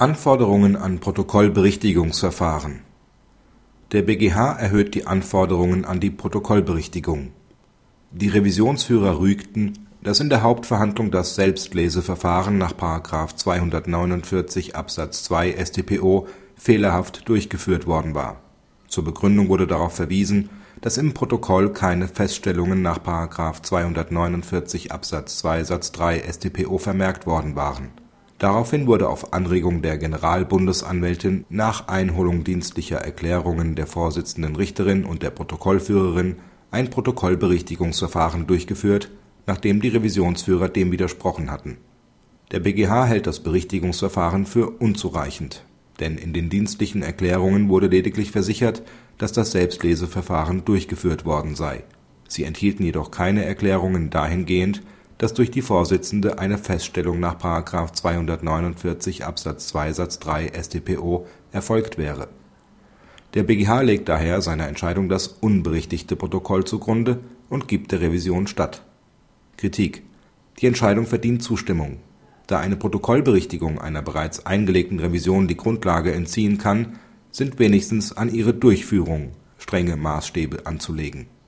Anforderungen an Protokollberichtigungsverfahren Der BgH erhöht die Anforderungen an die Protokollberichtigung. Die Revisionsführer rügten, dass in der Hauptverhandlung das Selbstleseverfahren nach § 249 Absatz 2 StPO fehlerhaft durchgeführt worden war. Zur Begründung wurde darauf verwiesen, dass im Protokoll keine Feststellungen nach § 249 Absatz 2 Satz 3 StPO vermerkt worden waren Daraufhin wurde auf Anregung der Generalbundesanwältin nach Einholung dienstlicher Erklärungen der Vorsitzenden Richterin und der Protokollführerin ein Protokollberichtigungsverfahren durchgeführt, nachdem die Revisionsführer dem widersprochen hatten. Der BgH hält das Berichtigungsverfahren für unzureichend, denn in den dienstlichen Erklärungen wurde lediglich versichert, dass das Selbstleseverfahren durchgeführt worden sei. Sie enthielten jedoch keine Erklärungen dahingehend dass durch die Vorsitzende eine Feststellung nach § 249 Absatz 2 Satz 3 StPO erfolgt wäre. Der BgH legt daher seiner Entscheidung das unberichtigte Protokoll zugrunde und gibt der Revision statt. Kritik Die Entscheidung verdient Zustimmung. Da eine Protokollberichtigung einer bereits eingelegten Revision die Grundlage entziehen kann, sind wenigstens an ihre Durchführung strenge Maßstäbe anzulegen